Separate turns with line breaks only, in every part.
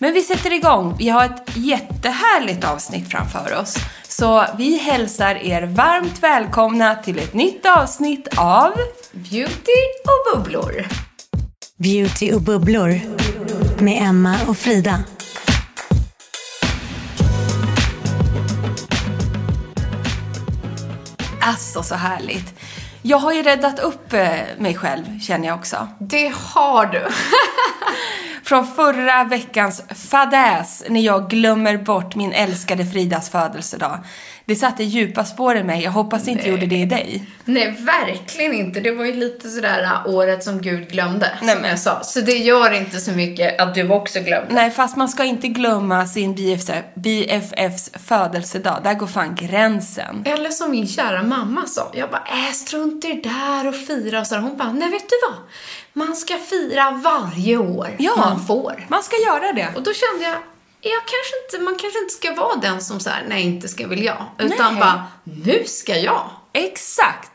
Men vi sätter igång. Vi har ett jättehärligt avsnitt framför oss. Så vi hälsar er varmt välkomna till ett nytt avsnitt av
Beauty och bubblor.
Beauty och bubblor med Emma och Frida.
Alltså så härligt. Jag har ju räddat upp eh, mig själv, känner jag också.
Det har du.
Från förra veckans fadäs när jag glömmer bort min älskade Fridas födelsedag. Det satte djupa spår i mig. Jag hoppas det inte
Nej.
gjorde det i dig.
Nej, verkligen inte. Det var ju lite sådär äh, året som Gud glömde,
Nej,
som
men-
jag sa. Så det gör inte så mycket att du också glömde.
Nej, fast man ska inte glömma sin BFF, BFFs födelsedag. Där går fan gränsen.
Eller som min kära mamma sa. Jag bara, äh, strunt i det där och fira och så. Hon bara, nej vet du vad? Man ska fira varje år
Ja.
man får.
Man ska göra det.
Och då kände jag, jag kanske inte, man kanske inte ska vara den som säger nej inte ska väl jag. Utan
Nej.
bara, nu ska jag.
Exakt.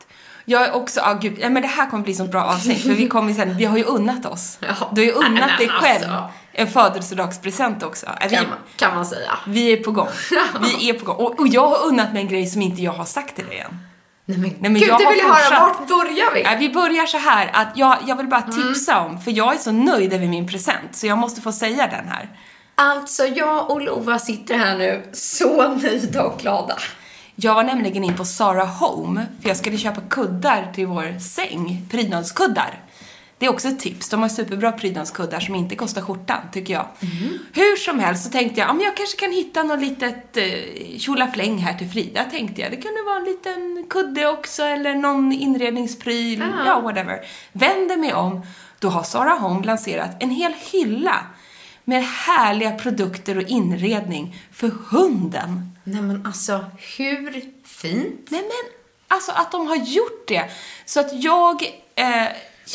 Jag är också, ah, gud, ja, men det här kommer bli så bra avsnitt för vi kommer sen, vi har ju unnat oss.
Ja.
Du har ju unnat
Nej,
dig
men
själv
alltså.
en födelsedagspresent också. Är vi,
Kan man, kan man säga.
vi är på gång. Vi är på gång. Och, och jag har unnat mig en grej som inte jag har sagt till dig än.
Nej men,
men
gud,
jag
det vill jag höra. Vart börjar vi?
Nej, vi börjar så här att jag, jag vill bara tipsa om, för jag är så nöjd över min present så jag måste få säga den här.
Alltså, jag och Lova sitter här nu så nöjda och glada.
Jag var nämligen in på Zara Home, för jag skulle köpa kuddar till vår säng, prydnadskuddar. Det är också ett tips. De har superbra prydnadskuddar som inte kostar skjortan, tycker jag. Hur som helst så tänkte jag, ja, men jag kanske kan hitta något litet eh, tjolafläng här till Frida, tänkte jag. Det kunde vara en liten kudde också, eller någon inredningspryl, ja, whatever. Vänder mig om, då har Zara Home lanserat en hel hylla med härliga produkter och inredning för hunden.
Nej men alltså, hur fint?
Nej men, alltså att de har gjort det. Så att jag eh,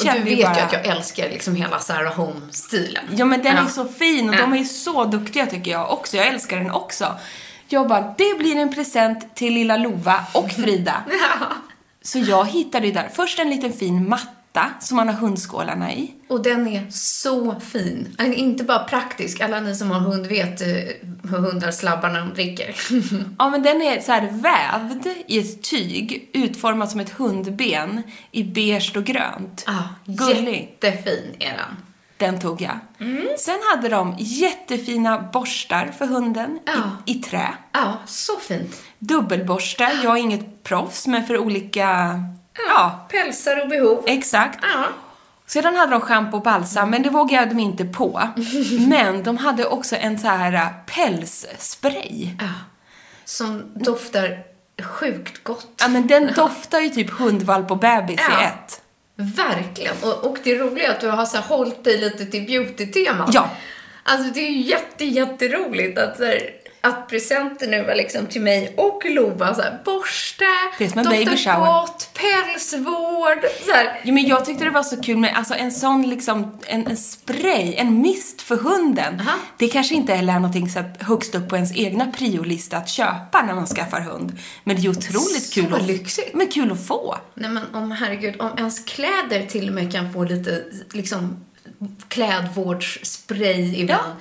Och du vet
bara...
ju att jag älskar liksom hela Sarah Home-stilen.
Ja men den
Ja.
är så fin och
Ja.
de är så duktiga tycker jag också. Jag älskar den också. Jag bara, det blir en present till lilla Lova och Frida. Så jag hittade ju där först en liten fin matta som man har hundskålarna i.
Och den är så fin. Inte bara praktisk, alla ni som har hund vet eh, hur hundar slabbar när de dricker.
Ja, men den är så här vävd i ett tyg, utformat som ett hundben i beige och grönt.
ah,
Gullig.
Jättefin är den.
Den tog jag. Sen hade de jättefina borstar för hunden
Ja.
i, i trä.
Ja, så fint.
Dubbelborstar. Jag är inget proffs, men för olika... Ja,
Pälsar och behov.
exakt.
Ja.
Sedan hade de schampo och balsam, men det vågade dem inte på. Men de hade också en så här äh, pälsspray.
Ja. Som doftar sjukt gott.
Ja, men den doftar ju typ hundvalp och bebis
Ja.
i ett.
Verkligen. Och, och det roliga är att du har så här hållit dig lite till beauty-temat.
Ja.
Alltså det är ju jätte, jätteroligt att så här, att presenten nu var liksom till mig och Lova så här, borste,
Det är som en baby shower.
gott, pälsvård, så här.
Jo, men jag tyckte det var så kul med alltså, en sån liksom, en, en spray, en mist för hunden.
Aha.
Det kanske inte heller är någonting så här, högst upp på ens egna priolista att köpa när man skaffar hund. Men det är otroligt
Så
kul att,
lyxigt.
Men kul att få.
Nej men om herregud, om ens kläder till och med kan få lite liksom klädvårdsspray ibland.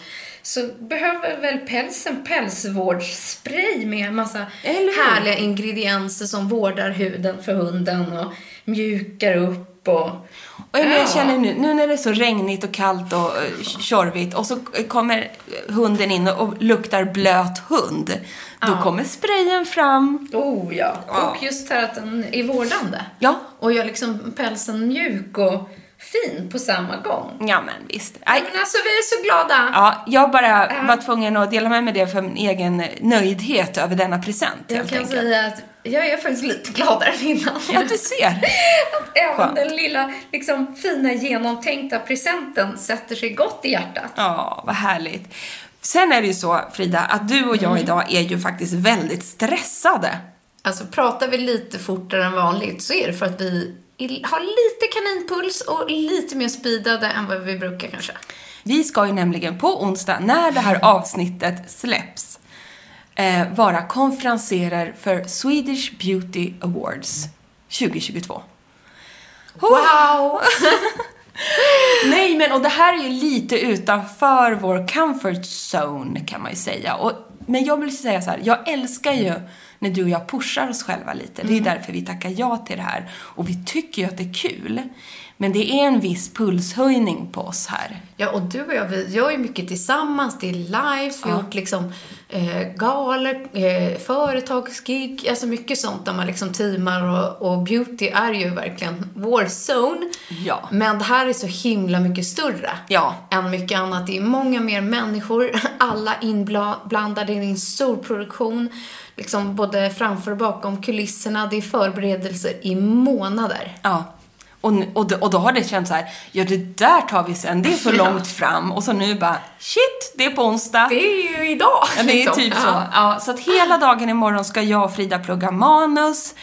Så behöver väl pälsen pälsvårdsspray med massa
Eller hur?
härliga ingredienser som vårdar huden för hunden och mjukar upp och...
Och jag,
Ja.
jag känner nu, nu när det är så regnigt och kallt och uh, tjorvigt och så kommer hunden in och, luktar blöt hund. Då kommer sprayen fram.
Oh ja.
Ja.
Och just det här att den är vårdande.
Ja.
Och gör liksom pälsen mjuk och fin på samma gång.
Ja, men visst.
Nej, men alltså vi är så glada.
Ja, jag bara var tvungen att dela med mig det för min egen nöjdhet över denna present
Jag kan
enkelt.
säga att jag är faktiskt lite gladare än innan.
Ja, du ser.
Att även
Skönt.
den lilla, liksom, fina, genomtänkta presenten sätter sig gott i hjärtat.
Ja, vad härligt. Sen är det ju så, Frida, att du och jag
Mm.
idag är ju faktiskt väldigt stressade.
Alltså, pratar vi lite fortare än vanligt så är det för att vi har lite kaninpuls och lite mer speedade än vad vi brukar kanske.
Vi ska ju nämligen på onsdag, när det här avsnittet släpps, eh, vara konferenserer för Swedish Beauty Awards 2022.
Wow!
Nej, men och det här är ju lite utanför vår comfort zone kan man ju säga. Och, men jag vill säga så här, jag älskar ju när du och jag pushar oss själva lite. Det är därför vi tackar ja till det här. Och vi tycker ju att det är kul. Men det är en viss pulshöjning på oss här.
Ja, och du och jag, vi gör ju mycket tillsammans. Det är lives, vi har gjort liksom eh, galor, eh, företagsgig, alltså mycket sånt där man liksom teamar och, och beauty är ju verkligen vår zone.
Ja.
Men det här är så himla mycket större
Ja.
än mycket annat. Det är många mer människor, alla inblandade i en stor produktion. Liksom både framför och bakom kulisserna. Det är förberedelser i månader.
Ja. Och, och, och då har det känts så här, ja det där tar vi sen, det är så långt fram. Och så nu bara, shit, det är på onsdag.
Det är ju idag!
Ja, det är
liksom.
typ så.
Ja,
så att hela dagen imorgon ska jag och Frida plugga manus.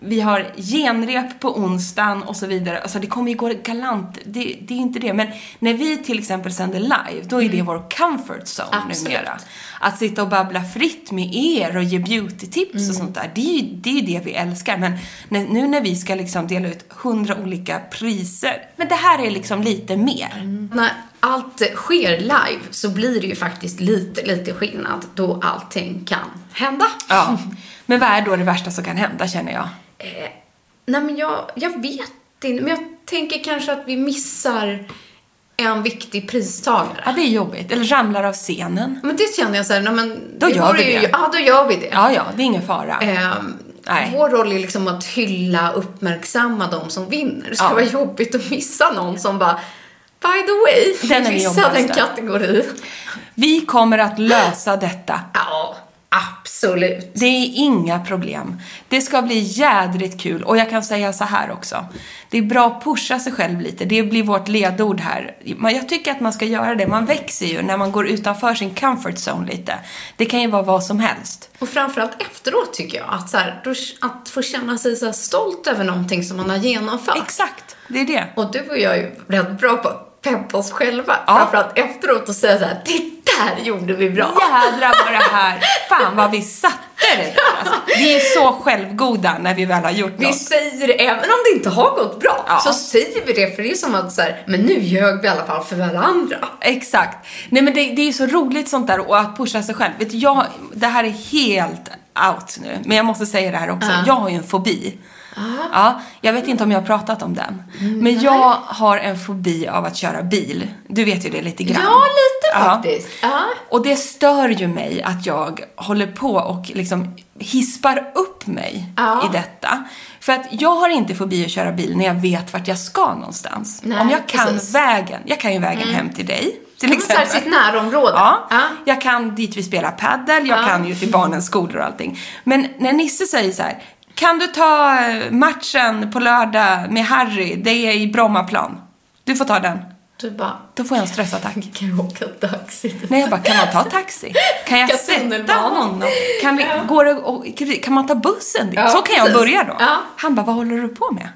Vi har genrep på onsdagen och så vidare. Alltså det kommer ju gå galant. Det, det är inte det. Men när vi till exempel sänder live, då är det vår comfort zone
Mm. Absolut.
numera. Att sitta och babbla fritt med er och ge beauty-tips
Mm.
och sånt där. Det är ju det, är det vi älskar. Men när, nu när vi ska liksom dela ut hundra olika priser. Men det här är liksom lite mer.
När allt sker live så blir det ju faktiskt lite, lite skillnad då allting kan hända.
Ja. Men vad är då det värsta som kan hända känner jag?
Nej men jag, jag vet inte, men jag tänker kanske att vi missar en viktig pristagare.
Ja, det är jobbigt. Eller ramlar av scenen.
Men det känner jag så här, nej, men
Då gör vi
ju,
det.
Ja, då gör vi det.
Ja, ja, det är ingen fara.
Ehm,
Nej.
Vår roll är liksom att hylla, uppmärksamma de som vinner. Det ska
Ja.
vara jobbigt att missa någon som bara By the way,
Den
missade en kategori.
Vi kommer att lösa detta.
Ja, absolut.
Det är inga problem. Det ska bli jädrigt kul. Och jag kan säga så här också. Det är bra att pusha sig själv lite. Det blir vårt ledord här. Jag tycker att man ska göra det. Man växer ju när man går utanför sin comfort zone lite. Det kan ju vara vad som helst.
Och framförallt efteråt tycker jag, att, så här, att få känna sig så stolt över någonting som man har genomfört.
Exakt, det är det.
Och du och jag är ju rätt bra på att peppa oss själva.
Ja.
Framförallt efteråt och säga så här, det där gjorde vi bra.
Jädrar vad det här, fan vad vi satte det där. Alltså, vi är så självgoda när vi väl har gjort
Vi
något.
säger det, även om det inte har gått bra,
Ja.
så säger vi det för det är som att så här, men nu ljög vi i alla fall för varandra.
Exakt. Nej men det, det är ju så roligt sånt där och att pusha sig själv. Vet du, jag, det här är helt out nu, men jag måste säga det här också.
Ja.
Jag har ju en fobi. Ja, jag vet inte om jag har pratat om den. Men jag har en fobi av att köra bil. Du vet ju det lite grann.
Ja, lite
Ja.
faktiskt. Ja.
Och det stör ju mig att jag håller på och liksom hispar upp mig
Ja.
i detta. För att jag har inte fobi att köra bil när jag vet vart jag ska någonstans.
Nej,
Om jag kan
precis. Mm.
vägen, jag kan ju vägen hem till dig. Till exempel.
sitt närområde.
Ja,
Ja.
jag kan dit vi spelar paddel, jag
Ja.
kan ju till barnens skolor och allting. Men när Nisse säger så här, kan du ta eh, matchen på lördag med Harry, det är i Brommaplan. Du får ta den.
Du bara,
Då får jag en stressattack.
kan jag åka taxi?
Nej, jag bara, kan man ta taxi? Kan jag
Kan
sätta honom? Kan, vi, går det, och, kan man ta bussen dit?
Ja,
Så kan jag
precis.
börja då.
Ja.
Han bara, vad håller du på med?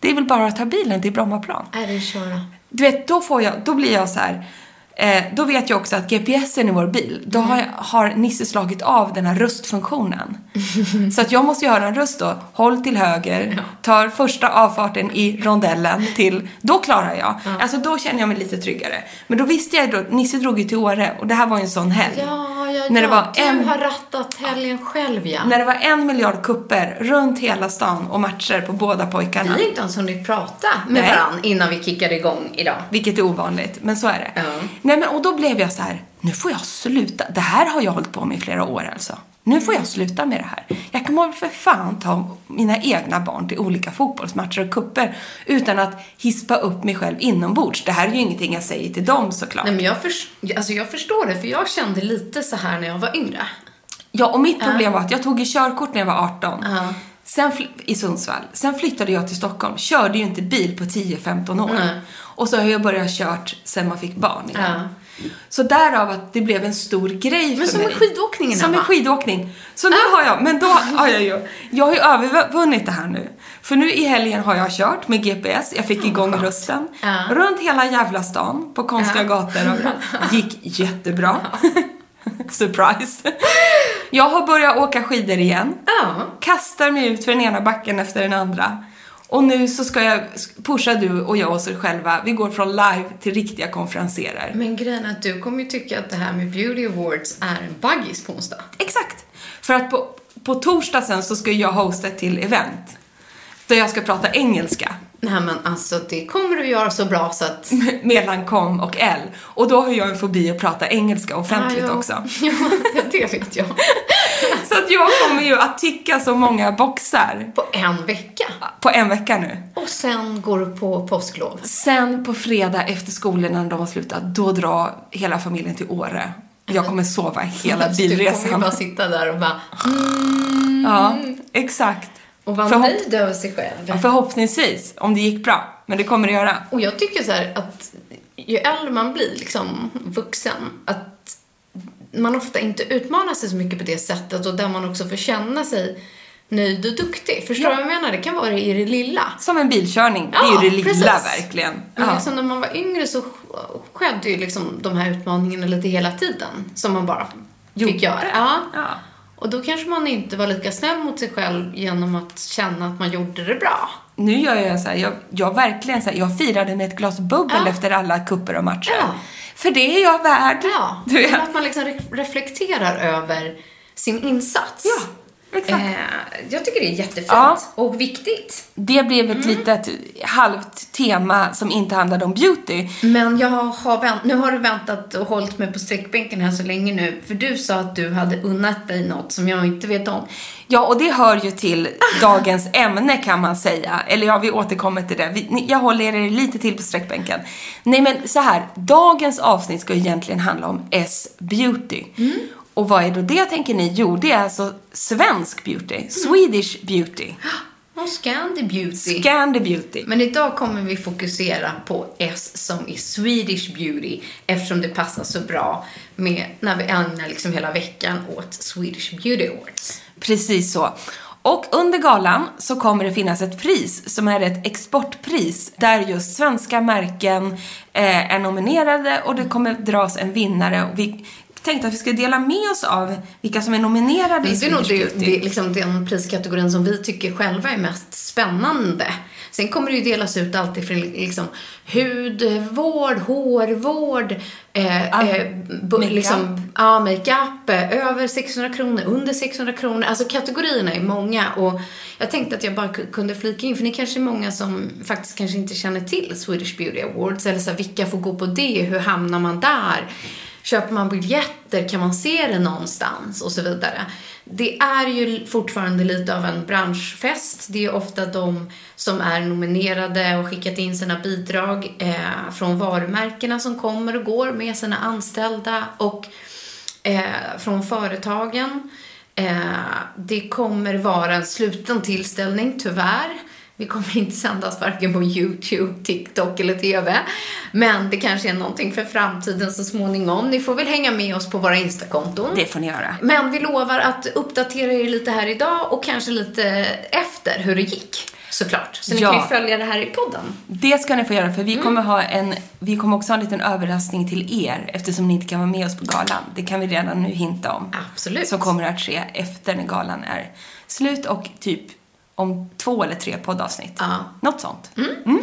Det är väl bara att ta bilen till Brommaplan.
Är det köra?
Du vet, då, får jag, då blir jag så här. Eh, då vet jag också att GPSen i vår bil, då har, jag, har Nisse slagit av den här röstfunktionen. så att jag måste göra en röst då. Håll till höger, tar första avfarten i rondellen till, då klarar jag. Alltså då känner jag mig lite tryggare. Men då visste jag då, Nisse drog ju till Åre och det här var ju en sån helg.
Ja, ja,
När det
ja.
var
du
en-
har rattat helgen själv, ja.
När det var en miljard kupper runt hela stan och matcher på båda pojkarna.
Vi har inte ens hunnit prata med varandra innan vi kickade igång idag.
Vilket är ovanligt, men så är det.
Ja.
Nej, men, och då blev jag så här, nu får jag sluta. Det här har jag hållit på med i flera år alltså. Nu får jag sluta med det här. Jag kan väl för fan ta mina egna barn till olika fotbollsmatcher och kupper utan att hispa upp mig själv inombords. Det här är ju ingenting jag säger till dem såklart.
Nej, men jag, förs- alltså, jag förstår det, för jag kände lite så här när jag var yngre.
Ja, och mitt problem var att jag tog ju körkort när jag var 18.
Ja.
Sen I Sundsvall. Sen flyttade jag till Stockholm. Körde ju inte bil på 10-15 år.
Nej.
Och så har jag börjat kört sen man fick barn igen.
Ja.
Så därav att det blev en stor grej för
Men som
mig.
med skidåkningen,
Som med skidåkning. Så nu har jag, men då har jag ju, jag har ju övervunnit det här nu. För nu i helgen har jag kört med GPS, jag fick igång rösten.
Ja.
Runt hela jävla stan, på konstiga
Ja.
gator överallt. Gick jättebra. Surprise. Jag har börjat åka skidor igen.
Ja.
Kastar mig ut för den ena backen efter den andra. Och nu så ska jag pusha du och jag oss själva. Vi går från live till riktiga konferenserer.
Men grejen är att du kommer ju tycka att det här med Beauty Awards är en baggis på onsdag.
Exakt. För att på, på torsdag sen så ska jag hosta ett till event. Där jag ska prata engelska.
Nej men alltså det kommer du göra så bra så att...
Med Lancome och L. Och då har jag en fobi att prata engelska offentligt
Ja, ja.
också.
Ja, det vet jag.
Så att jag kommer ju att ticka så många boxar
På en vecka.
på en vecka nu.
Och sen går du på påsklov.
Sen på fredag efter skolorna när de har slutat, då drar hela familjen till Åre. Jag kommer sova hela
Du kommer ju
bilresan.
bara sitta där och bara...
Ja, exakt.
Och vara
Förhopp-
nöjd över sig själv.
Ja, förhoppningsvis, om det gick bra. Men det kommer det göra.
Och jag tycker så att ju äldre man blir, liksom vuxen, att man ofta inte utmanar sig så mycket på det sättet och där man också får känna sig nöjd och duktig. Förstår du
Ja.
vad jag menar? Det kan vara i det lilla.
Som en bilkörning. det är
Ja,
ju det lilla
precis.
verkligen.
Men
Ja.
liksom när man var yngre så sk- skedde ju liksom de här utmaningarna lite hela tiden. Som man bara fick göra. Ja. Och då kanske man inte var lika snäll mot sig själv genom att känna att man gjorde det bra.
Nu gör jag så här, jag, jag verkligen så här, jag firade med ett glas bubbel
Ja.
efter alla kupper och matcher.
Ja.
För det är jag värd.
Ja,
Du vet.
att man liksom re- reflekterar över sin insats.
Ja, exakt.
Eh, jag tycker det är jättefint
Ja.
och viktigt.
Det blev
Mm.
ett litet halvt tema som inte handlade om beauty.
Men jag har vänt, nu har du väntat och hållit mig på sträckbänken här så länge nu. För du sa att du hade unnat dig något som jag inte vet om.
Ja, och det hör ju till dagens ämne kan man säga. Eller ja, vi återkommer till det. Vi, jag håller er lite till på sträckbänken. Nej, men så här. Dagens avsnitt ska egentligen handla om S-beauty. Och vad är då det tänker ni? Jo, det är alltså svensk beauty. Swedish beauty.
Och Scandi Beauty.
Scandi beauty.
Men idag kommer vi fokusera på S som i Swedish Beauty eftersom det passar så bra med när vi ägnar liksom hela veckan åt Swedish Beauty Awards.
Precis så. Och under galan så kommer det finnas ett pris som är ett exportpris där just svenska märken eh, är nominerade och det kommer dras en vinnare. Och vi tänkte att vi skulle dela med oss av vilka som är nominerade i
Det är nog det, det, liksom den priskategorin som vi tycker själva är mest spännande. Sen kommer det ju delas ut alltid från liksom hudvård, hårvård, eh,
Ah,
eh,
makeup.
liksom, ja, makeup, eh, över 600 kronor, under 600 kronor. Alltså kategorierna är många och jag tänkte att jag bara ku- kunde flika in, för ni kanske är många som faktiskt kanske inte känner till Swedish Beauty Awards, eller så här, vilka får gå på det, hur hamnar man där? Köper man biljetter? Kan man se det någonstans? Och så vidare. Det är ju fortfarande lite av en branschfest. Det är ofta de som är nominerade och skickat in sina bidrag eh, från varumärkena som kommer och går med sina anställda och eh, från företagen. Eh, det kommer vara en sluten tillställning, tyvärr. Vi kommer inte sändas varken på YouTube, TikTok eller TV. Men det kanske är någonting för framtiden så småningom. Ni får väl hänga med oss på våra Instakonton.
Det får ni göra.
Men vi lovar att uppdatera er lite här idag och kanske lite efter hur det gick. Såklart. Så ni
Ja.
kan ju följa det här i podden.
Det ska ni få göra för vi
Mm.
kommer ha en, vi kommer också ha en liten överraskning till er eftersom ni inte kan vara med oss på galan. Det kan vi redan nu hinta om.
Absolut.
Som kommer att ske efter när galan är slut och typ om två eller tre poddavsnitt.
Ja.
Något sånt. Mm.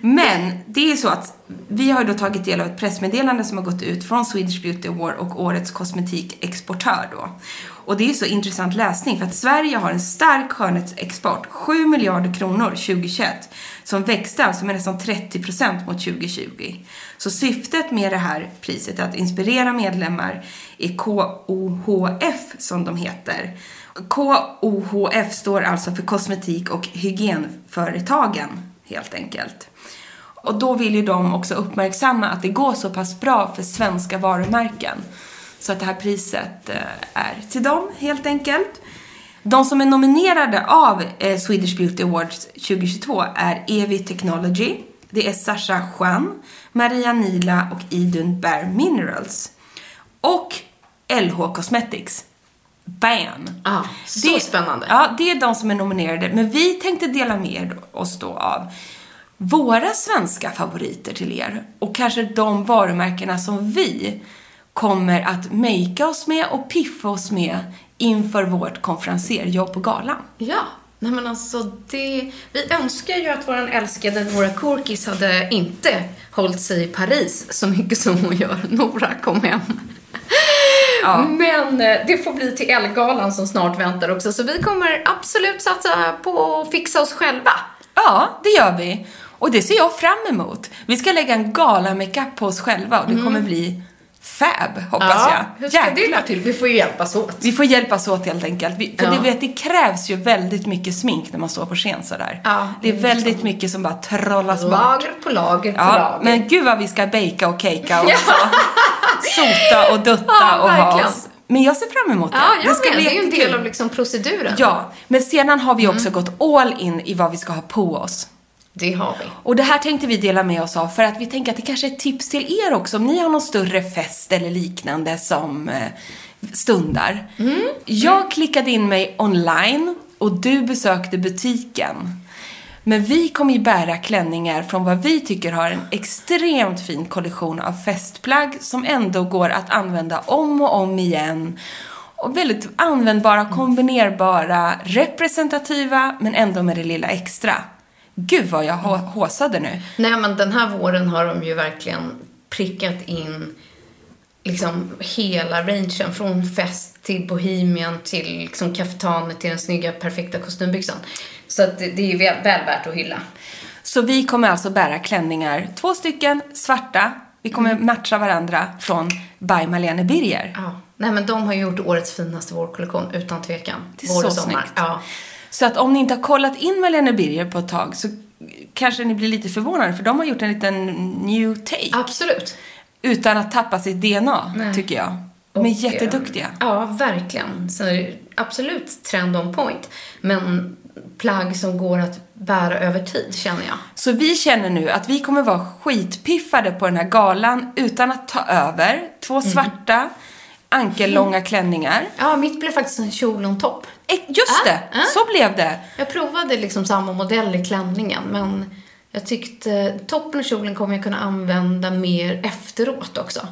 Men det är så att vi har då tagit del av ett pressmeddelande som har gått ut från Swedish Beauty Award och årets kosmetikexportör då. Och det är så intressant läsning för att Sverige har en stark skönhetsexport, 7 miljarder kronor 2021, som växte alltså med nästan 30 procent mot 2020. Så syftet med det här priset är att inspirera medlemmar i KOHF som de heter. KOHF står alltså för kosmetik och hygienföretagen helt enkelt. Och då vill ju de också uppmärksamma att det går så pass bra för svenska varumärken. Så att det här priset eh, är till dem helt enkelt. De som är nominerade av eh, Swedish Beauty Awards 2022 är Evi Technology, det är Sasha Juan, Maria Nila och Idun Bare Minerals. Och LH Cosmetics. Bam!
Ja, så spännande.
Ja, det är de som är nominerade. Men vi tänkte dela med oss då av våra svenska favoriter till er. Och kanske de varumärkena som vi kommer att makea oss med och piffa oss med inför vårt konferenserjobb på galan.
Ja, nej men alltså det... Vi önskar ju att vår älskade Nora Korkis hade inte hållit sig i Paris så mycket som hon gör. Nora, kom hem. Men eh, det får bli till Ellegalan som snart väntar också. Så vi kommer absolut satsa på att fixa oss själva.
Ja, det gör vi. Och det ser jag fram emot. Vi ska lägga en gala-makeup på oss själva och det kommer bli fab, hoppas jag.
Mm. hur ska det
Jäklar.
gå till? Vi får ju hjälpas åt.
Vi får hjälpas åt helt enkelt. Vi, för
Ja.
du vet, det krävs ju väldigt mycket smink när man står på scen sådär.
Ja,
det är
det
väldigt mycket som bara trollas bort.
Lager på lager på
Ja,
lager.
men gud vad vi ska baka och cakea och så. sota och dutta
Ja,
och ha oss. Men jag ser fram emot det.
Ja, jag
det ska
med.
bli
Det är ju en del av liksom proceduren.
Ja, men sedan har vi
Mm.
också gått all in i vad vi ska ha på oss.
Det har vi.
Och det här tänkte vi dela med oss av för att vi tänker att det kanske är ett tips till er också. Om ni har någon större fest eller liknande som eh, stundar. Jag klickade in mig online och du besökte butiken. Men vi kommer ju bära klänningar från vad vi tycker har en extremt fin kollektion av festplagg som ändå går att använda om och om igen. Och väldigt användbara, kombinerbara, representativa men ändå med det lilla extra. Gud vad jag hå- håsade nu.
Nej, men den här våren har de ju verkligen prickat in liksom hela rangen. Från fest till bohemian till liksom kaftane till den snygga perfekta kostymbyxan. Så att det, är väl, väl värt att hylla.
Så vi kommer alltså bära klänningar, två stycken svarta. Vi kommer matcha varandra från by Malene Birger.
Ja. Nej, men de har gjort årets finaste vårkollektion, utan tvekan.
Det är
Vår
så
och sommar.
snyggt.
Ja.
Så att om ni inte har kollat in Malene Birger på ett tag så kanske ni blir lite förvånade för de har gjort en liten new take.
Absolut.
Utan att tappa sitt DNA,
Nej.
tycker jag. De är
Och,
jätteduktiga.
eh, Ja, verkligen. Så är det absolut trend on point. Men plagg som går att bära över tid, känner jag.
Så vi känner nu att vi kommer vara skitpiffade på den här galan utan att ta över. Två
Mhm.
svarta, ankellånga klänningar.
Ja, mitt blev faktiskt en kjol och en topp.
Eh, Just det,
Ah, ah.
så blev det.
Jag provade liksom samma modell i klänningen, men jag tyckte toppen och kjolen kommer jag kunna använda mer efteråt också.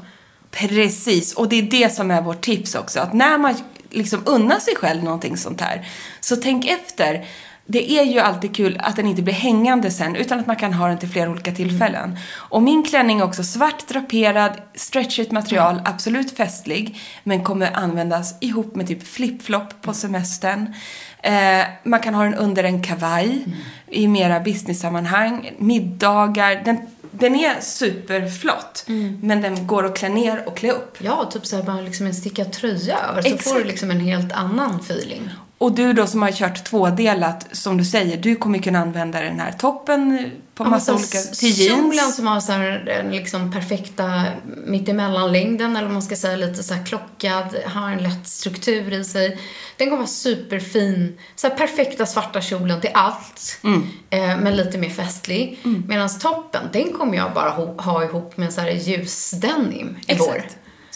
Precis, och det är det som är vårt tips också. Att när man liksom unnar sig själv någonting sånt här, så tänk efter. Det är ju alltid kul att den inte blir hängande sen, utan att man kan ha den till flera olika tillfällen. Och min klänning är också svart draperad, stretchigt material, absolut festlig, men kommer användas ihop med typ flip-flop på semestern. Eh, man kan ha den under en kavaj i mera business-sammanhang, middagar. Den, den är superflott, men den går att klä ner och klä upp.
Ja, typ såhär bara liksom en stickad tröja över, så
Exakt.
får du liksom en helt annan feeling.
Och du då som har kört tvådelat, som du säger, du kommer kunna använda den här toppen på massa olika, till
Kjolen
jeans.
som har så här, den liksom perfekta mittemellanlängden eller man ska säga lite så klockad, har en lätt struktur i sig. Den kommer vara superfin. Så här perfekta svarta kjolen till allt.
Mm.
Eh, men lite mer festlig. Medan toppen, den kommer jag bara ha ihop med en så här ljusdenim i vår.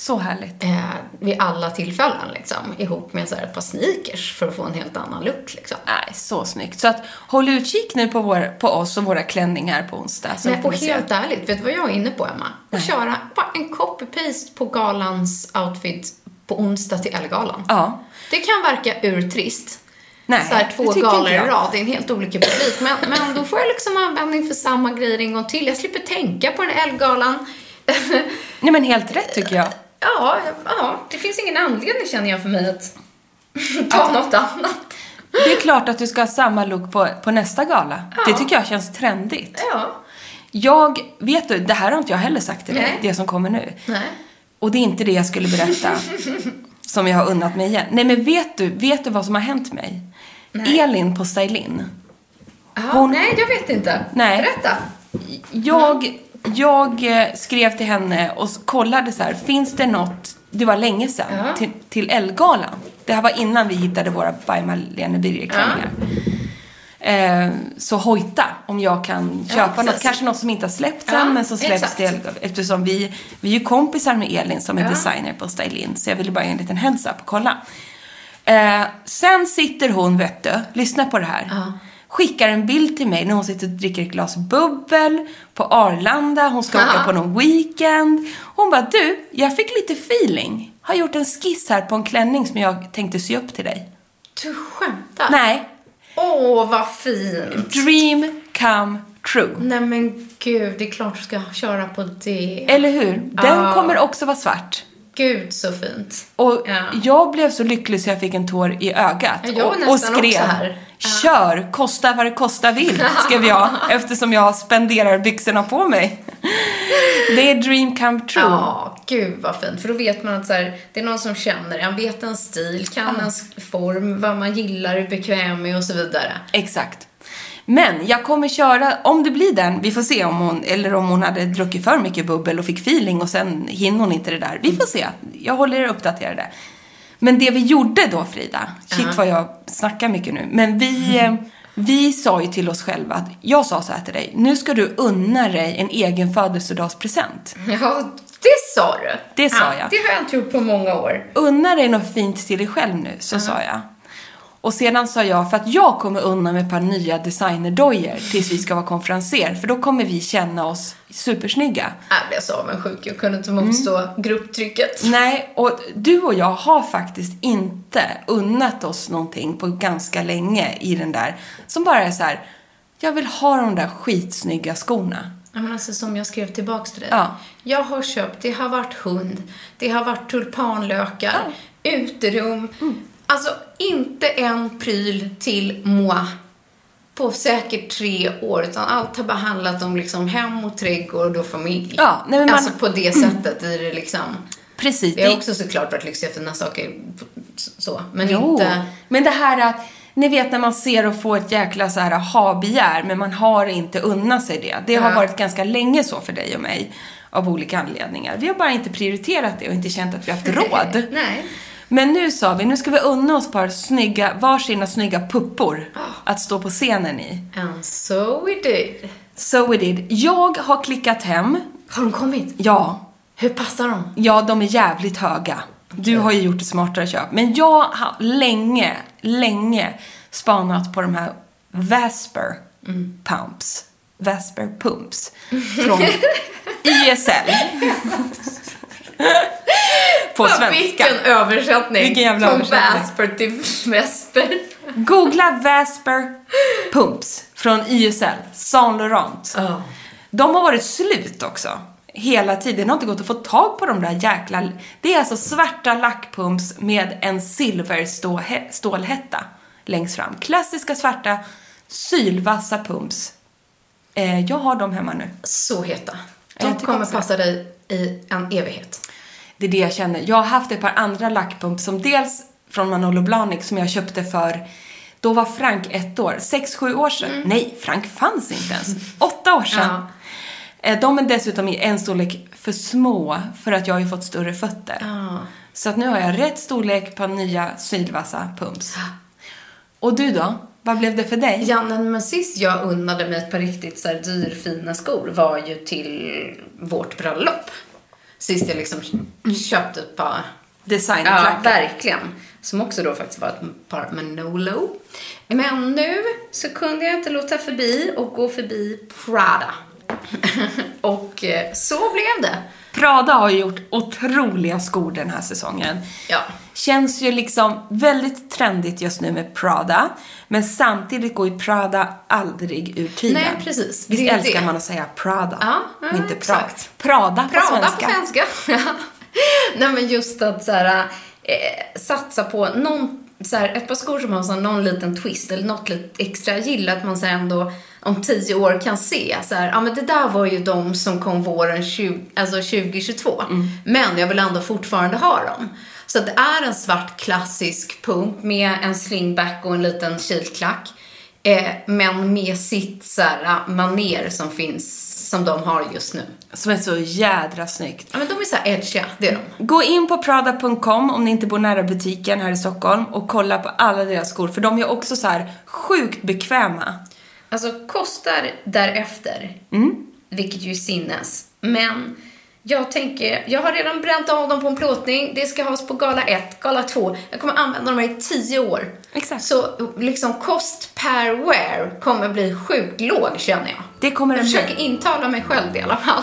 Så härligt.
Eh, vid alla tillfällen liksom. Ihop med så här ett par sneakers för att få en helt annan look liksom.
Nej, så snyggt. Så att håll utkik nu på, vår, på oss och våra klänningar på onsdag.
Nej, och helt ärligt, vet du vad jag är inne på, Emma? Att köra bara en copy-paste på galans outfit på onsdag till Ellegalan.
Ja.
Det kan verka urtrist.
Nej,
så här, två galor i rad, det är en helt olika publik. Men, men då får jag liksom användning för samma grejer en gång till. Jag slipper tänka på den här Ellegalan.
Nej, men helt rätt tycker jag.
Ja, ja, det finns ingen anledning känner jag för mig att ta något annat.
Det är klart att du ska ha samma look på, på nästa gala. Det tycker jag känns trendigt.
Ja,
Jag, vet du, det här har inte jag heller sagt till dig,
Nej.
det som kommer nu.
nej.
Och det är inte det jag skulle berätta som jag har unnat mig igen. Nej, men vet du, vet du vad som har hänt mig? Elin på Stylin.
Ja,
Hon-
Nej, jag vet inte.
Nej.
Berätta.
Jag, jag eh, skrev till henne och kollade så här, finns det något, det var länge sedan,
Ja.
till, till Ellegalan. Det här var innan vi hittade våra By Marlene Birger-klänningar. Eh, så hojta om jag kan köpa något,
precis.
kanske något som inte har släppts
Ja,
än men som släpps
exakt.
till. Eftersom vi, vi är ju kompisar med Elin som är
Ja.
designer på Stylin. Så jag ville bara ge en liten heads up och kolla. Eh, sen sitter hon, vet du, lyssna på det här. Skickar en bild till mig när hon sitter och dricker ett glas bubbel på Arlanda. Hon ska åka
Aha.
på någon weekend. Hon bara, du, jag fick lite feeling. Har gjort en skiss här på en klänning som jag tänkte sy upp till dig.
Du skämtar?
Nej,
Åh, vad fint.
dream come true.
Nej men gud, det är klart du ska köra på det.
Eller hur? Den
Ja.
kommer också vara svart.
Gud så fint.
Och
Ja.
jag blev så lycklig så jag fick en tår i ögat.
Ja,
och, och skrev.
Ja.
kör, kosta vad det kosta vill, skrev jag. eftersom jag spenderar byxorna på mig. Det är dream come true.
Ja, gud vad fint. För då vet man att så här, det är någon som känner en, vet en stil, kan ens form, vad man gillar, är bekväm med och så vidare.
Exakt. Men jag kommer köra, om det blir den, vi får se om hon, eller om hon hade druckit för mycket bubbel och fick feeling och sen hinner hon inte det där. Vi får se. Jag håller er uppdaterade. Men det vi gjorde då Frida, shit vad jag snackar mycket nu, men vi, eh, vi sa ju till oss själva att, jag sa så här till dig, nu ska du unna dig en egen födelsedagspresent.
Ja, det sa du.
Det sa
ja,
jag.
Det har jag inte gjort på många år.
Unna dig något fint till dig själv nu, så sa jag. Och sedan sa jag, för att jag kommer unna mig ett par nya designerdojor tills vi ska vara konferenser, för då kommer vi känna oss supersnygga.
Jag blev så avundsjuk. Jag kunde inte motstå grupptrycket.
Nej, och du och jag har faktiskt inte unnat oss någonting på ganska länge i den där, som bara är så här, jag vill ha de där skitsnygga skorna.
Ja, men alltså, som jag skrev tillbaks till dig.
Ja.
Jag har köpt, det har varit hund, det har varit tulpanlökar, uterum. Alltså inte en pryl till moi på säkert tre år, utan allt har bara handlat om liksom hem och trädgård och familj.
Ja, nej, men man-
Alltså på det sättet i det liksom.
Precis.
Det har också såklart varit lyxiga fina saker, så, men
Jo,
inte...
men det här att, ni vet när man ser och får ett jäkla så här ha-begär, men man har inte unnat sig det. Det har
Ja.
varit ganska länge så för dig och mig, av olika anledningar. Vi har bara inte prioriterat det och inte känt att vi har haft råd.
Nej.
Men nu sa vi, nu ska vi unna oss par snygga, varsina snygga puppor att stå på scenen i.
And so we did.
So we did. Jag har klickat hem.
Har de kommit?
Ja,
Hur passar de?
Ja, de är jävligt höga. Du har ju gjort ett smartare köp. Men jag har länge, länge spanat på de här Vasper pumps. Vasper pumps. Från ISL. på svenska.
Vilken översättning!
Vilken jävla
Från
översättning.
Vasper till Vesper.
Googla Vasper pumps från ISL, Saint Laurent. De har varit slut också. Hela tiden. Det har inte gått att få tag på de där jäkla... Det är alltså svarta lackpumps med en silverstålhätta längst fram. Klassiska svarta, sylvassa pumps. Eh, jag har dem hemma nu.
Så heta. De kommer passa dig i en evighet.
Det är det jag känner. Jag har haft ett par andra lackpumps som dels från Manolo Blahnik som jag köpte för Då var Frank ett år. Sex, sju år sedan. Nej, Frank fanns inte ens. Åtta år sedan.
Ja.
Eh, De är dessutom i en storlek för små för att jag har ju fått större fötter. Så att nu har jag rätt storlek på nya sylvassa pumps. Och du då? Vad blev det för dig?
Ja, men sist jag unnade mig ett par riktigt så här dyrfina skor var ju till vårt bröllop. Sist jag liksom köpte ett par Ja,
Designklackar.
verkligen. Som också då faktiskt var ett par Manolo. Men nu så kunde jag inte låta förbi och gå förbi Prada. och eh, så blev det.
Prada har gjort otroliga skor den här säsongen.
Ja.
Känns ju liksom väldigt trendigt just nu med Prada. Men samtidigt går ju Prada aldrig ur tiden.
Nej, precis.
Visst
Det
älskar
det.
man att säga Prada?
Ja,
och inte Prada.
exakt.
Prada på
Prada
svenska.
på svenska. Nej men just att så här, eh, satsa på någon, så här, ett par skor som har så någon liten twist eller något lite extra. Jag gillar att man så här, ändå om tio år kan se så här, ja men det där var ju de som kom våren 20, alltså 2022.
Mm.
Men jag vill ändå fortfarande ha dem. Så det är en svart klassisk pump med en slingback och en liten kilklack. Eh, men med sitt så här, maner som finns, som de har just nu.
Som är så jädra snyggt.
Ja, men de är så här edgiga, det är de.
Gå in på prada.com om ni inte bor nära butiken här i Stockholm och kolla på alla deras skor. För de är också så här sjukt bekväma.
Alltså kostar därefter, vilket ju är sinnes. Men jag tänker, jag har redan bränt av dem på en plåtning. Det ska has på gala 1, gala 2. Jag kommer använda dem här i 10 år.
Exakt.
Så liksom kost per wear kommer bli sjukt låg känner jag.
Det kommer
Jag
det bli.
försöker intala mig själv det i alla fall.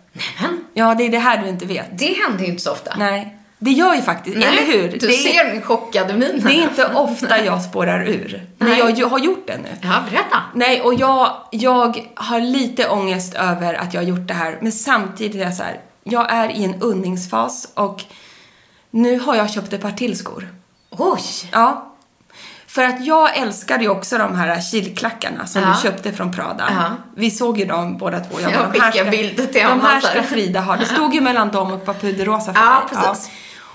Men
Ja, det är det här du inte vet.
det händer ju inte så ofta.
Nej, det gör ju faktiskt,
Nej,
eller hur?
Du
det, är,
ser min chockade min.
det är inte ofta jag spårar ur. Men jag ju- har gjort det nu.
Ja, berätta.
Nej, och jag, jag har lite ångest över att jag har gjort det här. Men samtidigt är jag så här, jag är i en unningsfas och nu har jag köpt ett par till skor.
Oj!
Ja. För att jag älskade ju också de här kilklackarna som
Ja.
du köpte från Prada.
Ja.
Vi såg ju dem båda två.
Jag
bara, de
skickar
ska-
bilder till
De
Anna
här ska Frida ha. Det stod ju mellan dem och puderrosa för
Ja,
mig.
precis.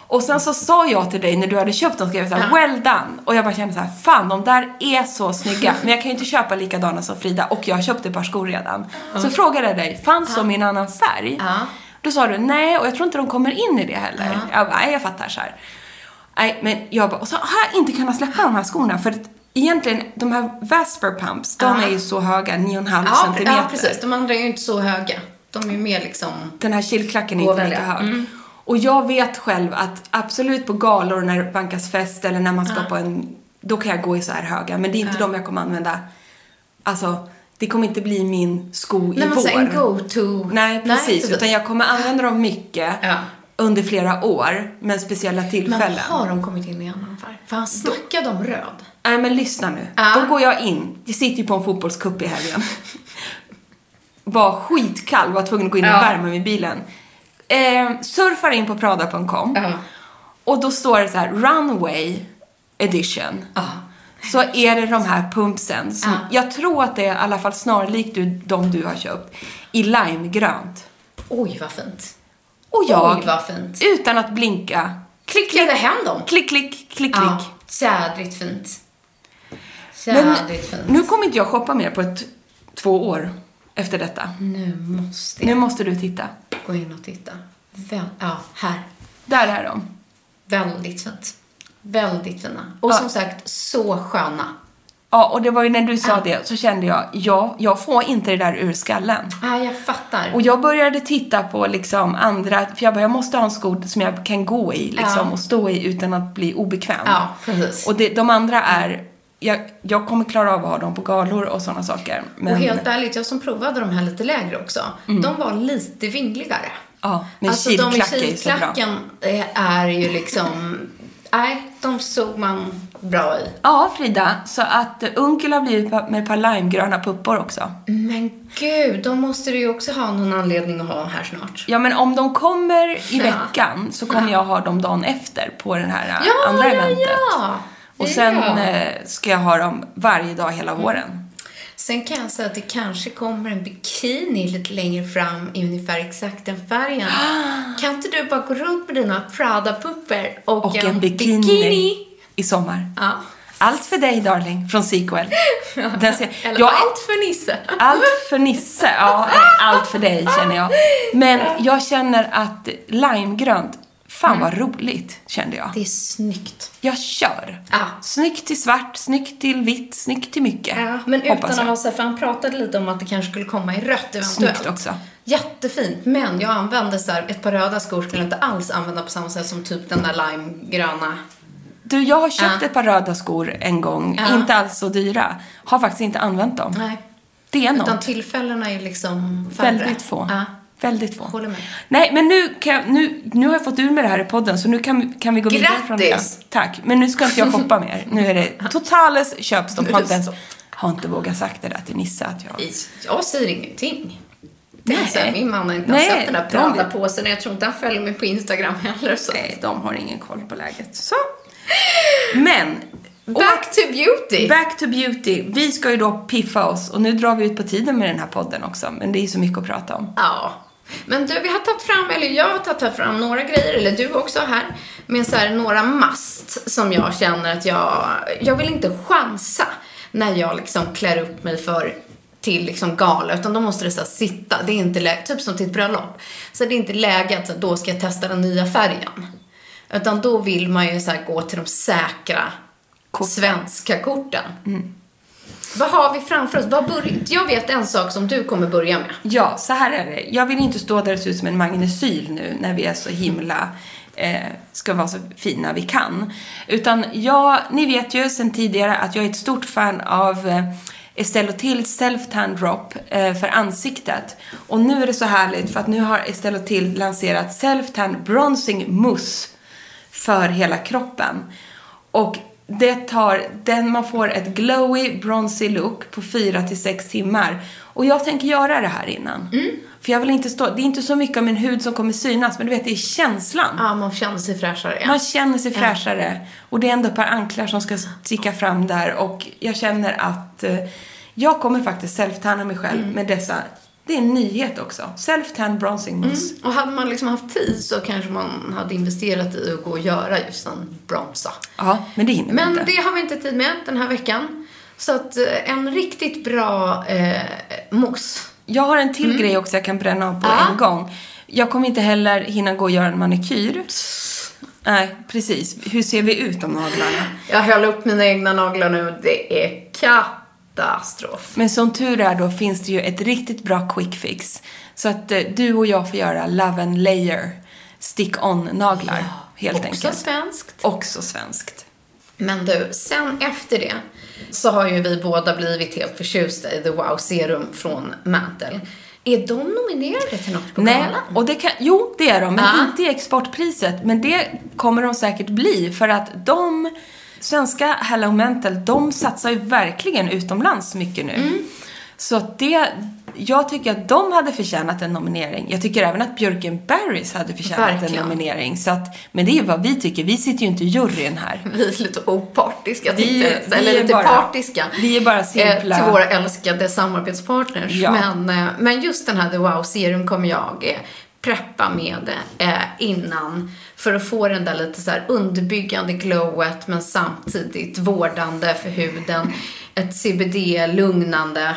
Och sen så sa jag till dig när du hade köpt dem, skrev jag så här, well done. Och jag bara kände så här, fan de där är så snygga. Men jag kan ju inte köpa likadana som Frida och jag har köpt ett par skor redan. Så frågade jag dig, fanns de i en annan färg?
Ja.
Då sa du, nej och jag tror inte de kommer in i det heller. Jag bara, nej jag fattar så här. Nej, men jag bara, och så har jag inte kunnat släppa de här skorna för att egentligen, de här Vesper pumps, de
Ja.
är ju så höga, 9,5
Ja,
centimeter.
ja, precis. De andra är ju inte så höga. De är ju mer liksom...
Den här kilklacken är inte lika hög.
Mm.
Och jag vet själv att absolut på galor när det bankas fest eller när man ska på en, då kan jag gå i så här höga. Men det är inte de jag kommer använda. Alltså, det kommer inte bli min sko i
Nej, men
vår.
så en go-to.
Nej, precis. Utan jag kommer använda dem mycket
Ja.
Under flera år, med speciella
Men
tillfällen.
har de kommit in i annan färg? För han snackade om röd.
Nej, men lyssna nu.
Ja.
Då går jag in. Jag sitter ju på en fotbollscup i helgen. Var skitkall, var tvungen att gå in och
Ja.
värma mig i bilen. Eh, surfar in på prada.com.
Ja.
Och då står det så här, runway edition. så är det de här pumpsen. Som, Jag tror att det är i alla fall snarlikt du- de du har köpt. I limegrönt.
Oj, vad fint.
Och jag,
Oj,
utan att blinka,
Klickade hem dem.
klick, klick, klick, klick.
Ja, jädrigt fint. Jädrigt fint.
nu kommer inte jag shoppa mer på ett, två år efter detta.
Nu måste
Nu
jag
måste du titta.
gå in och titta. Väl, ja, här.
Där är de.
Väldigt fint. Väldigt fina. Och
Ja.
som sagt, så sköna.
Ja, och det var ju när du sa det så kände jag, ja, jag får inte det där ur skallen.
Ja, jag fattar.
Och jag började titta på liksom andra, för jag bara, jag måste ha en sko som jag kan gå i liksom
Ja.
och stå i utan att bli obekväm.
Ja, precis.
Och det, de andra är, jag, jag kommer klara av att ha dem på galor och sådana saker. Men,
Och helt ärligt, jag som provade de här lite lägre också, de var lite vingligare.
ja, men
alltså de i
kilklack är så bra.
kilklacken eh, är ju liksom... Nej, de såg man bra i.
Ja, Frida, så att Unkel har blivit med ett par limegröna puppor också.
Men gud, då måste du ju också ha någon anledning att ha här snart.
Ja, men om de kommer i
Ja.
veckan så kommer jag ha dem dagen efter på den här eh,
Ja,
andra
ja,
eventet.
ja.
Och sen
Ja.
eh, ska jag ha dem varje dag hela
Mm.
våren.
Sen kan jag säga att det kanske kommer en bikini lite längre fram i ungefär exakt den färgen. Kan inte du bara gå runt med dina Prada-puppor och,
Och en bikini, i sommar.
Ja.
Allt för dig, darling, från Sequel. Den ser,
Eller
jag,
allt för Nisse.
allt för Nisse. Ja, allt för dig känner jag. Men jag känner att limegrönt, fan vad roligt, kände jag.
Det är snyggt.
Jag kör.
Ja.
Snyggt till svart, snyggt till vitt, snyggt till mycket.
Ja, men utan att vara för han pratade lite om att det kanske skulle komma i rött eventuellt.
Snyggt också.
Jättefint, men jag använde så här, ett par röda skor skulle jag inte alls använda på samma sätt som typ den där limegröna.
Du, jag har köpt ett par röda skor en gång, inte alls så dyra. Har faktiskt inte använt dem.
Nej.
Det är
Utan
något.
tillfällena är liksom färre.
Väldigt få. Väldigt få.
Håller med.
Nej, men nu, kan jag, nu, nu har jag fått ur med det här i podden, så nu kan, kan vi gå vidare från det.
Grattis!
Tack. Men nu ska inte jag shoppa mer. Nu är det totales köpstopp. Har inte, ens, har inte vågat sagt det där till Nisse att jag...
Jag säger ingenting. Det är
Nej.
så här, min man har inte
Nej,
sett den där Prada-påsen jag tror inte han följer mig på Instagram heller. Så.
Nej, de har ingen koll på läget. Så. Men.
Back to beauty!
Back to beauty. Vi ska ju då piffa oss och nu drar vi ut på tiden med den här podden också. Men det är så mycket att prata om.
Ja. Men du, vi har tagit fram, eller jag har tagit fram några grejer, eller du också här, med så här några must som jag känner att jag, jag vill inte chansa när jag liksom klär upp mig för till liksom gala, utan då måste det så sitta. Det är inte läge, typ som till ett bröllop. Så det är inte läge att då ska jag testa den nya färgen. Utan då vill man ju så gå till de säkra svenska korten. Vad har vi framför oss? Vad jag vet en sak som du kommer börja med.
Ja, så här är det. Jag vill inte stå där och se ut som en magnesyl nu när vi är så himla eh, ska vara så fina vi kan. Utan jag, ni vet ju sedan tidigare att jag är ett stort fan av eh, Estelle Tills Self Tan Drop eh, för ansiktet. Och nu är det så härligt för att nu har Estelle Till lanserat Self Tan Bronzing Mousse för hela kroppen. Och det tar, den, man får ett glowy, bronzy look på 4 till 6 timmar. Och jag tänker göra det här innan. För jag vill inte stå, det är inte så mycket av min hud som kommer synas, men du vet, det är känslan.
Ja, man känner sig fräschare. Ja.
Man känner sig fräschare. Och det är ändå ett par anklar som ska sticka fram där. Och jag känner att eh, jag kommer faktiskt self-tanna mig själv med dessa. Det är en nyhet också. Self-tan bronzing mousse.
Och hade man liksom haft tid så kanske man hade investerat i att gå och göra just en bronsa.
Ja, men det hinner
Men
inte.
det har vi inte tid med den här veckan. Så att eh, en riktigt bra eh, mousse.
Jag har en till grej också jag kan bränna av på
Ja.
en gång. Jag kommer inte heller hinna gå och göra en manikyr. Nej, precis. Hur ser vi ut om naglarna?
Jag höll upp mina egna naglar nu. Det är katastrof.
Men som tur är då finns det ju ett riktigt bra quick fix. Så att eh, du och jag får göra Love and Layer stick-on-naglar. helt
Också
enkelt.
svenskt.
Också svenskt.
Men du, sen efter det så har ju vi båda blivit helt förtjusta i The Wow Serum från Mantle. Är de nominerade till något på
Nej,
galan?
och det kan, jo det är de, men
Ja.
inte i exportpriset. Men det kommer de säkert bli för att de, svenska Hello Mental, de satsar ju verkligen utomlands mycket nu.
Mm.
Så att det, jag tycker att de hade förtjänat en nominering. Jag tycker även att Björken Barrys hade förtjänat
Verkligen.
en nominering. Så att, men det är vad vi tycker. Vi sitter ju inte i juryn här.
Vi är lite opartiska,
Vi- vi
eller lite
bara-
partiska.
vi är bara simpla.
Eh, till våra älskade samarbetspartners.
Ja.
Men, eh, men just den här The Wow Serum kommer jag eh, preppa med eh, innan. För att få den där lite så här underbyggande glowet men samtidigt vårdande för huden. Ett CBD, lugnande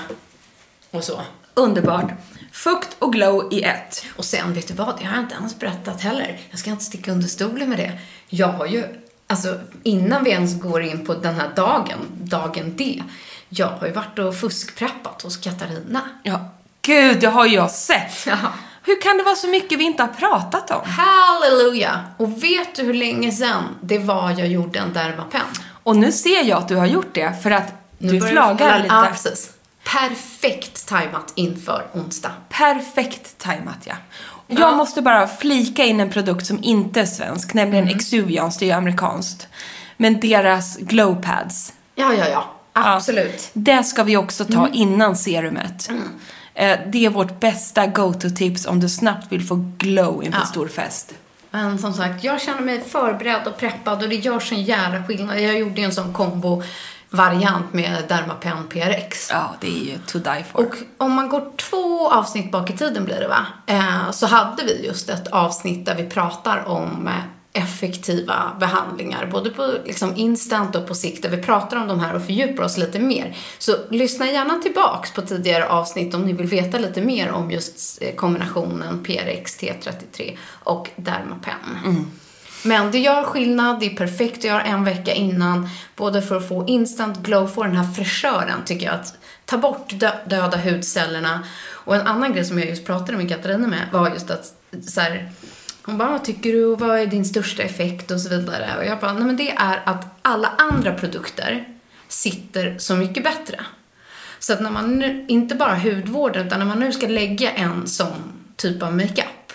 och så.
Underbart. Fukt och glow i ett.
Och sen, vet du vad? Det har jag inte ens berättat heller. Jag ska inte sticka under stolen med det. Jag har ju, alltså innan vi ens går in på den här dagen, dagen D. Jag har ju varit och fuskpreppat hos Katarina.
Ja, gud, det har jag sett.
Ja.
Hur kan det vara så mycket vi inte har pratat om?
Halleluja! Och vet du hur länge sedan det var jag gjorde en Dermapen?
Och nu ser jag att du har gjort det för att
Nu
du flagar lite.
Ja, precis. Perfekt tajmat inför onsdag.
Perfekt tajmat, ja. Jag måste bara flika in en produkt som inte är svensk, nämligen
Mm.
Exuvians, det är ju amerikanskt. Men deras glow pads.
Ja, ja, ja. Absolut.
Det ska vi också ta
Mm.
innan serumet. Eh, Det är vårt bästa go-to-tips om du snabbt vill få glow inför
Ja.
stor fest.
Men som sagt, jag känner mig förberedd och preppad och det görs en jävla skillnad. Jag gjorde en sån kombo-variant med Dermapen PRX.
Ja, det är ju to die for.
Och om man går två avsnitt bak i tiden blir det va? Eh, så hade vi just ett avsnitt där vi pratar om eh, effektiva behandlingar. Både på liksom instant och på sikt. Där vi pratar om de här och fördjupar oss lite mer. Så lyssna gärna tillbaks på tidigare avsnitt om ni vill veta lite mer om just eh, kombinationen PRX T33 och Dermapen. Men det gör skillnad, det är perfekt att göra en vecka innan. Både för att få instant glow, få den här fräschören tycker jag. Att ta bort dö- döda hudcellerna. Och en annan grej som jag just pratade med Katarina med var just att så här, hon bara, vad tycker du och vad är din största effekt och så vidare. Och jag bara, nej men det är att alla andra produkter sitter så mycket bättre. Så att när man nu, inte bara hudvården, utan när man nu ska lägga en sån typ av makeup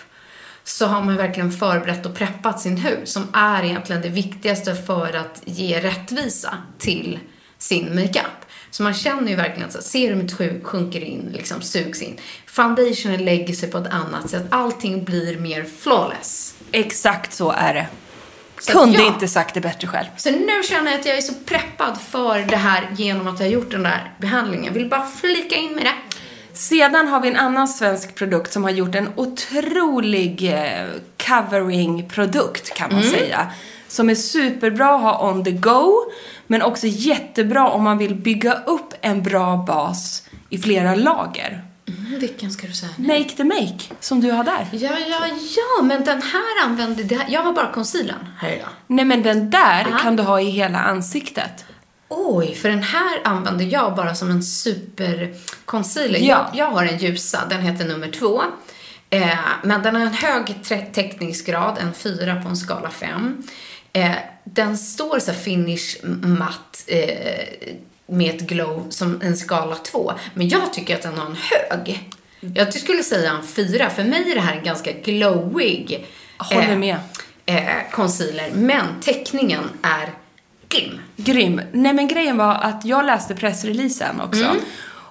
så har man verkligen förberett och preppat sin hud som är egentligen det viktigaste för att ge rättvisa till sin makeup. Så man känner ju verkligen att serumet sju- sjunker in, liksom sugs in. Foundationen lägger sig på ett annat sätt. Allting blir mer flawless.
Exakt så är det.
Så
Kunde
ja.
inte sagt det bättre själv.
Så nu känner jag att jag är så preppad för det här genom att jag har gjort den där behandlingen. Vill bara flika in med det.
Sedan har vi en annan svensk produkt som har gjort en otrolig eh, covering-produkt kan man
Mm.
säga. Som är superbra att ha on the go, men också jättebra om man vill bygga upp en bra bas i flera lager.
Mm, vilken ska du säga?
Make the make, som du har där.
Ja, ja, ja, men den här använde... Det här, jag har bara concealern här idag.
Nej men den där
Aha.
kan du ha i hela ansiktet.
Oj, för den här använder jag bara som en super concealer.
Ja.
Jag, jag har en ljusa, den heter nummer två. Eh, men den har en hög täckningsgrad, en fyra på en skala fem. Eh, den står så finish matt eh, med ett glow som en skala två. Men jag tycker att den har en hög. Jag skulle säga en fyra. För mig är det här en ganska glowig
Håller med.
eh, concealer. Men täckningen är grym.
Grym. Nej men grejen var att jag läste pressreleasen också.
Mm.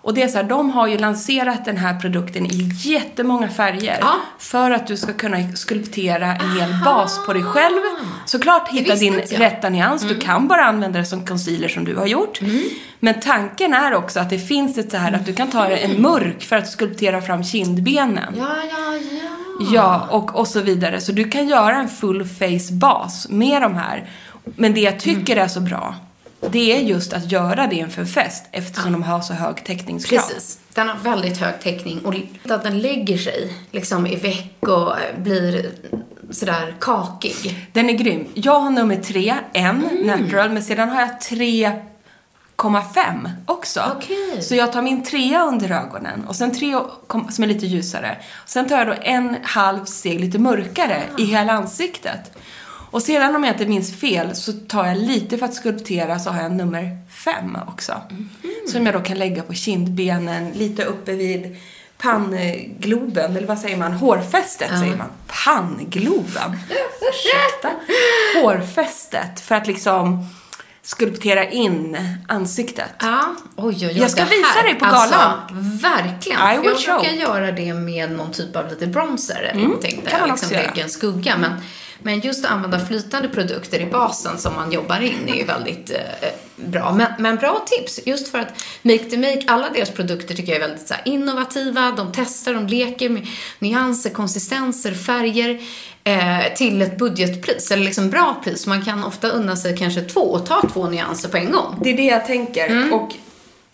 Och det är så här, de har ju lanserat den här produkten i jättemånga färger.
Ja.
För att du ska kunna skulptera en hel bas på dig själv. Såklart hitta din
jag. Mm.
rätta nyans. Du kan bara använda det som concealer som du har gjort. Men tanken är också att det finns ett så här att du kan ta en mörk för att skulptera fram kindbenen.
Ja, ja, ja.
Ja, och, och så vidare. Så du kan göra en full face bas med de här. Men det jag tycker är så bra, det är just att göra det inför fest eftersom de har så hög täckningsgrad.
Precis. Den har väldigt hög täckning och att den lägger sig liksom i veck och blir sådär kakig.
Den är grym. Jag har nummer tre, en
Mm.
natural, men sedan har jag 3,5 också.
Okej.
Så jag tar min trea under ögonen och sen tre som är lite ljusare. Sen tar jag då en halv steg lite mörkare i hela ansiktet. Och sedan om jag inte minns fel så tar jag lite för att skulptera så har jag nummer fem också. Som jag då kan lägga på kindbenen, lite uppe vid panngloben, eller vad säger man? Hårfästet säger man. Panngloben. Ursäkta. Hårfästet. För att liksom skulptera in ansiktet.
Ja, oj, oj, oj.
Jag ska visa
här,
dig på
alltså,
galan.
verkligen.
I will
jag
show.
brukar göra det med någon typ av lite bronzer eller
Mm,
någonting. Där
kan man
jag liksom lägger en skugga. Men, men just att använda flytande produkter i basen som man jobbar in är ju väldigt eh, bra. Men, men bra tips, just för att Make the Make, alla deras produkter tycker jag är väldigt så innovativa. De testar, de leker med nyanser, konsistenser, färger eh, till ett budgetpris, eller liksom bra pris. Man kan ofta unna sig kanske två och ta två nyanser på en gång.
Det är det jag tänker.
Mm.
Och,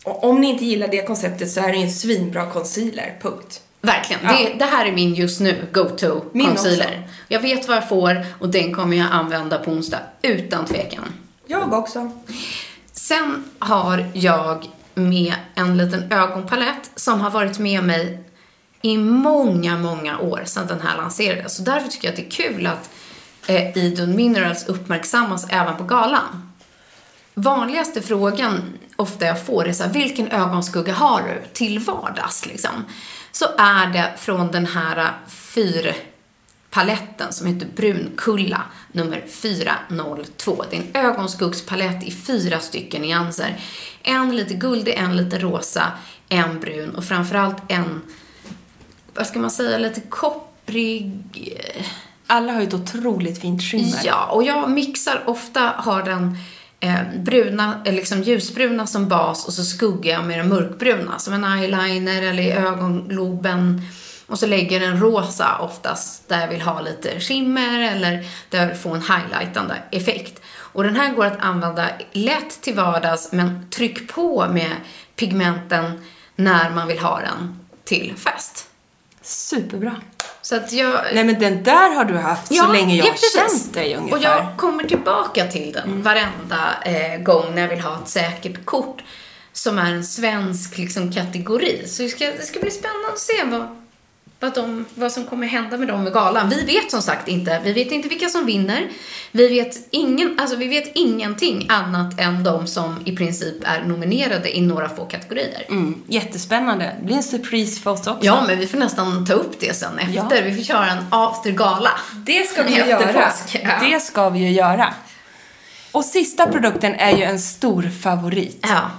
och om ni inte gillar det konceptet så är det ju en svinbra concealer, punkt.
Verkligen.
Ja.
Det, det här är min just nu go-to concealer. Jag vet vad jag får och den kommer jag använda på onsdag utan tvekan.
Jag också.
Sen har jag med en liten ögonpalett som har varit med mig i många, många år sedan den här lanserades. Så därför tycker jag att det är kul att eh, Idun Minerals uppmärksammas även på galan. Vanligaste frågan ofta jag får är så här, vilken ögonskugga har du till vardags liksom? Så är det från den här fyrpaletten som heter Brunkulla nummer 402. Det är en ögonskuggspalett i fyra stycken nyanser. En lite guldig, en lite rosa, en brun och framförallt en, vad ska man säga, lite kopprig, eh,
Alla har ju ett otroligt fint skimmer.
Ja, och jag mixar ofta, har den eh, bruna, eh, liksom ljusbruna som bas och så skuggar jag med den mörkbruna som en eyeliner eller i ögonloben. Och så lägger jag den rosa oftast där jag vill ha lite skimmer eller där jag vill få en highlightande effekt. Och den här går att använda lätt till vardags men tryck på med pigmenten när man vill ha den till fest.
Superbra.
Så att jag...
Nej men den där har du haft så länge jag har känt dig ungefär.
Och jag kommer tillbaka till den varenda eh, gång när jag vill ha ett säkert kort som är en svensk liksom, kategori. Så det ska, det ska bli spännande att se vad, vad, de, vad som kommer hända med dem i galan. Vi vet som sagt inte. Vi vet inte vilka som vinner. Vi vet, ingen, alltså, vi vet ingenting annat än de som i princip är nominerade i några få kategorier.
Mm, jättespännande. Det blir en surprise för oss också.
Ja, men vi får nästan ta upp det sen efter.
Ja.
Vi får köra en aftergala.
Det ska vi
Efter
göra.
påsk, ja.
Det ska vi ju göra. Och sista produkten är ju en stor favorit.
Ja.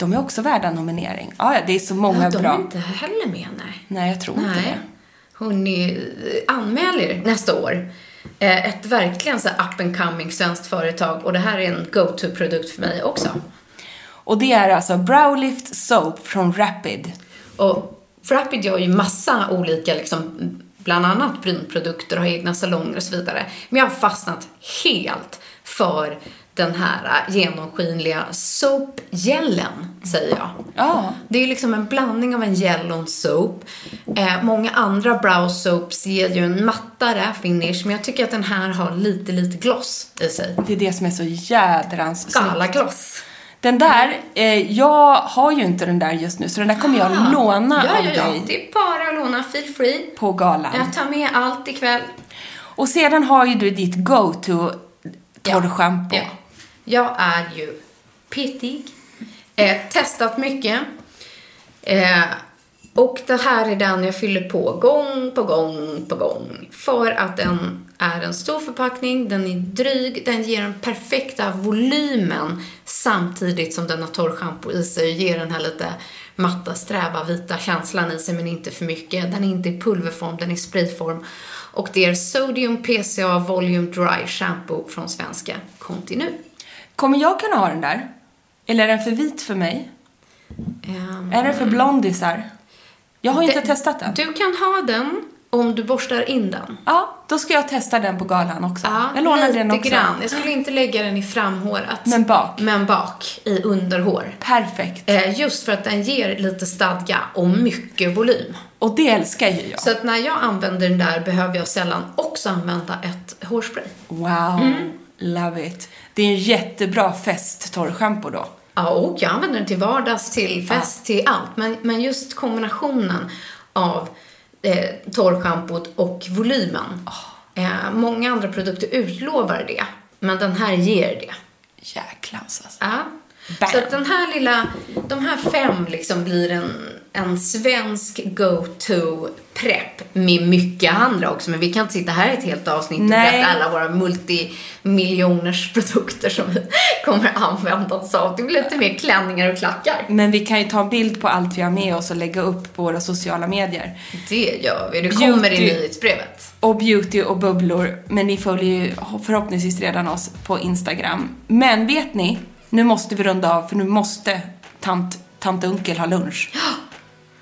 De är också värda nominering. Ja, det är så många
ja, de
bra.
är inte heller med, nej.
Nej, jag tror inte
Nej.
det.
Hörni, eh, anmäl er nästa år. Eh, Ett verkligen så up and coming svenskt företag och det här är en go-to-produkt för mig också.
Och det är alltså Browlift Soap från Rapid.
Och Rapid gör ju massa olika, liksom, bland annat brynprodukter har egna salonger och så vidare. Men jag har fastnat helt för den här eh, genomskinliga soapgällen, säger jag.
Ja.
Det är liksom en blandning av en gel och en soap. Eh, många andra brow soaps ger ju en mattare finish, men jag tycker att den här har lite, lite gloss i sig.
Det är det som är så jädrans.
Galagloss.
Den där, eh, jag har ju inte den där just nu, så den där kommer jag
Ah.
låna
ja,
av
ja, ja.
dig
Det är bara att låna, feel free.
på galan.
Jag tar med allt ikväll.
Och sedan har ju du ditt go-to torrschampo.
Ja. Jag är ju pittig. Eh, testat mycket. Eh, och det här är den jag fyller på gång på gång på gång. För att den är en stor förpackning, den är dryg, den ger den perfekta volymen samtidigt som den har torrschampo i sig och ger den här lite matta, sträva, vita känslan i sig men inte för mycket. Den är inte i pulverform, den är i sprayform. Och det är Sodium PCA Volume Dry Shampoo från svenska Continu.
Kommer jag kunna ha den där? Eller är den för vit för mig?
Ehm,
Är den för blondisar? Jag har inte
det-
testat den.
Du kan ha den om du borstar in den.
Ja, då ska jag testa den på galan också.
Ja,
jag lånar
lite
den också.
grann. Jag skulle inte lägga den i framhåret.
Men bak.
Men bak, i underhår.
Perfekt.
Eh, just för att den ger lite stadga och mycket volym.
Och det älskar ju jag.
Så att när jag använder den där behöver jag sällan också använda ett hårspray.
Wow,
Mm.
Love it. Det är en jättebra fest-torrschampo då.
Ja, och jag använder den till vardags, till fest, till allt. Men, men just kombinationen av eh, torrschampot och volymen. Eh, många andra produkter utlovar det, men den här ger det.
Jäklans alltså.
Ja.
Bam.
Så att den här lilla, de här fem liksom blir en en svensk go-to prepp med mycket andra också. Men vi kan inte sitta här ett helt avsnitt och
Nej.
berätta alla våra multimiljoners produkter som vi kommer använda oss av. Det blir lite mer klänningar och klackar.
Men vi kan ju ta en bild på allt vi har med oss och lägga upp på våra sociala medier.
Det gör vi. Det kommer i nyhetsbrevet.
Och beauty och bubblor. Men ni följer ju förhoppningsvis redan oss på Instagram. Men vet ni? Nu måste vi runda av för nu måste tant, tant Unkel ha lunch.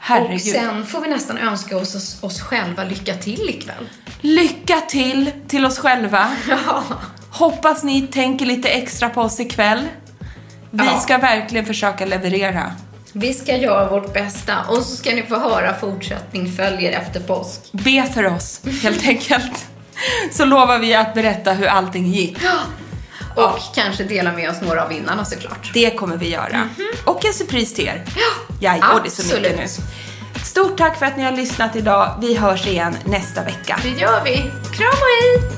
Herregud.
Och sen får vi nästan önska oss, oss, själva lycka till ikväll.
Lycka till till oss själva.
Ja.
Hoppas ni tänker lite extra på oss ikväll. Vi
Ja.
ska verkligen försöka leverera.
Vi ska göra vårt bästa och så ska ni få höra fortsättning följer efter påsk.
Be för oss, helt enkelt. Så lovar vi att berätta hur allting gick.
Och kanske dela med oss några av vinnarna såklart.
Det kommer vi göra. Och en surprise till er. Ja, och det så mycket nu. Stort tack för att ni har lyssnat idag. Vi hörs igen nästa vecka.
Det gör vi. Kram och hej!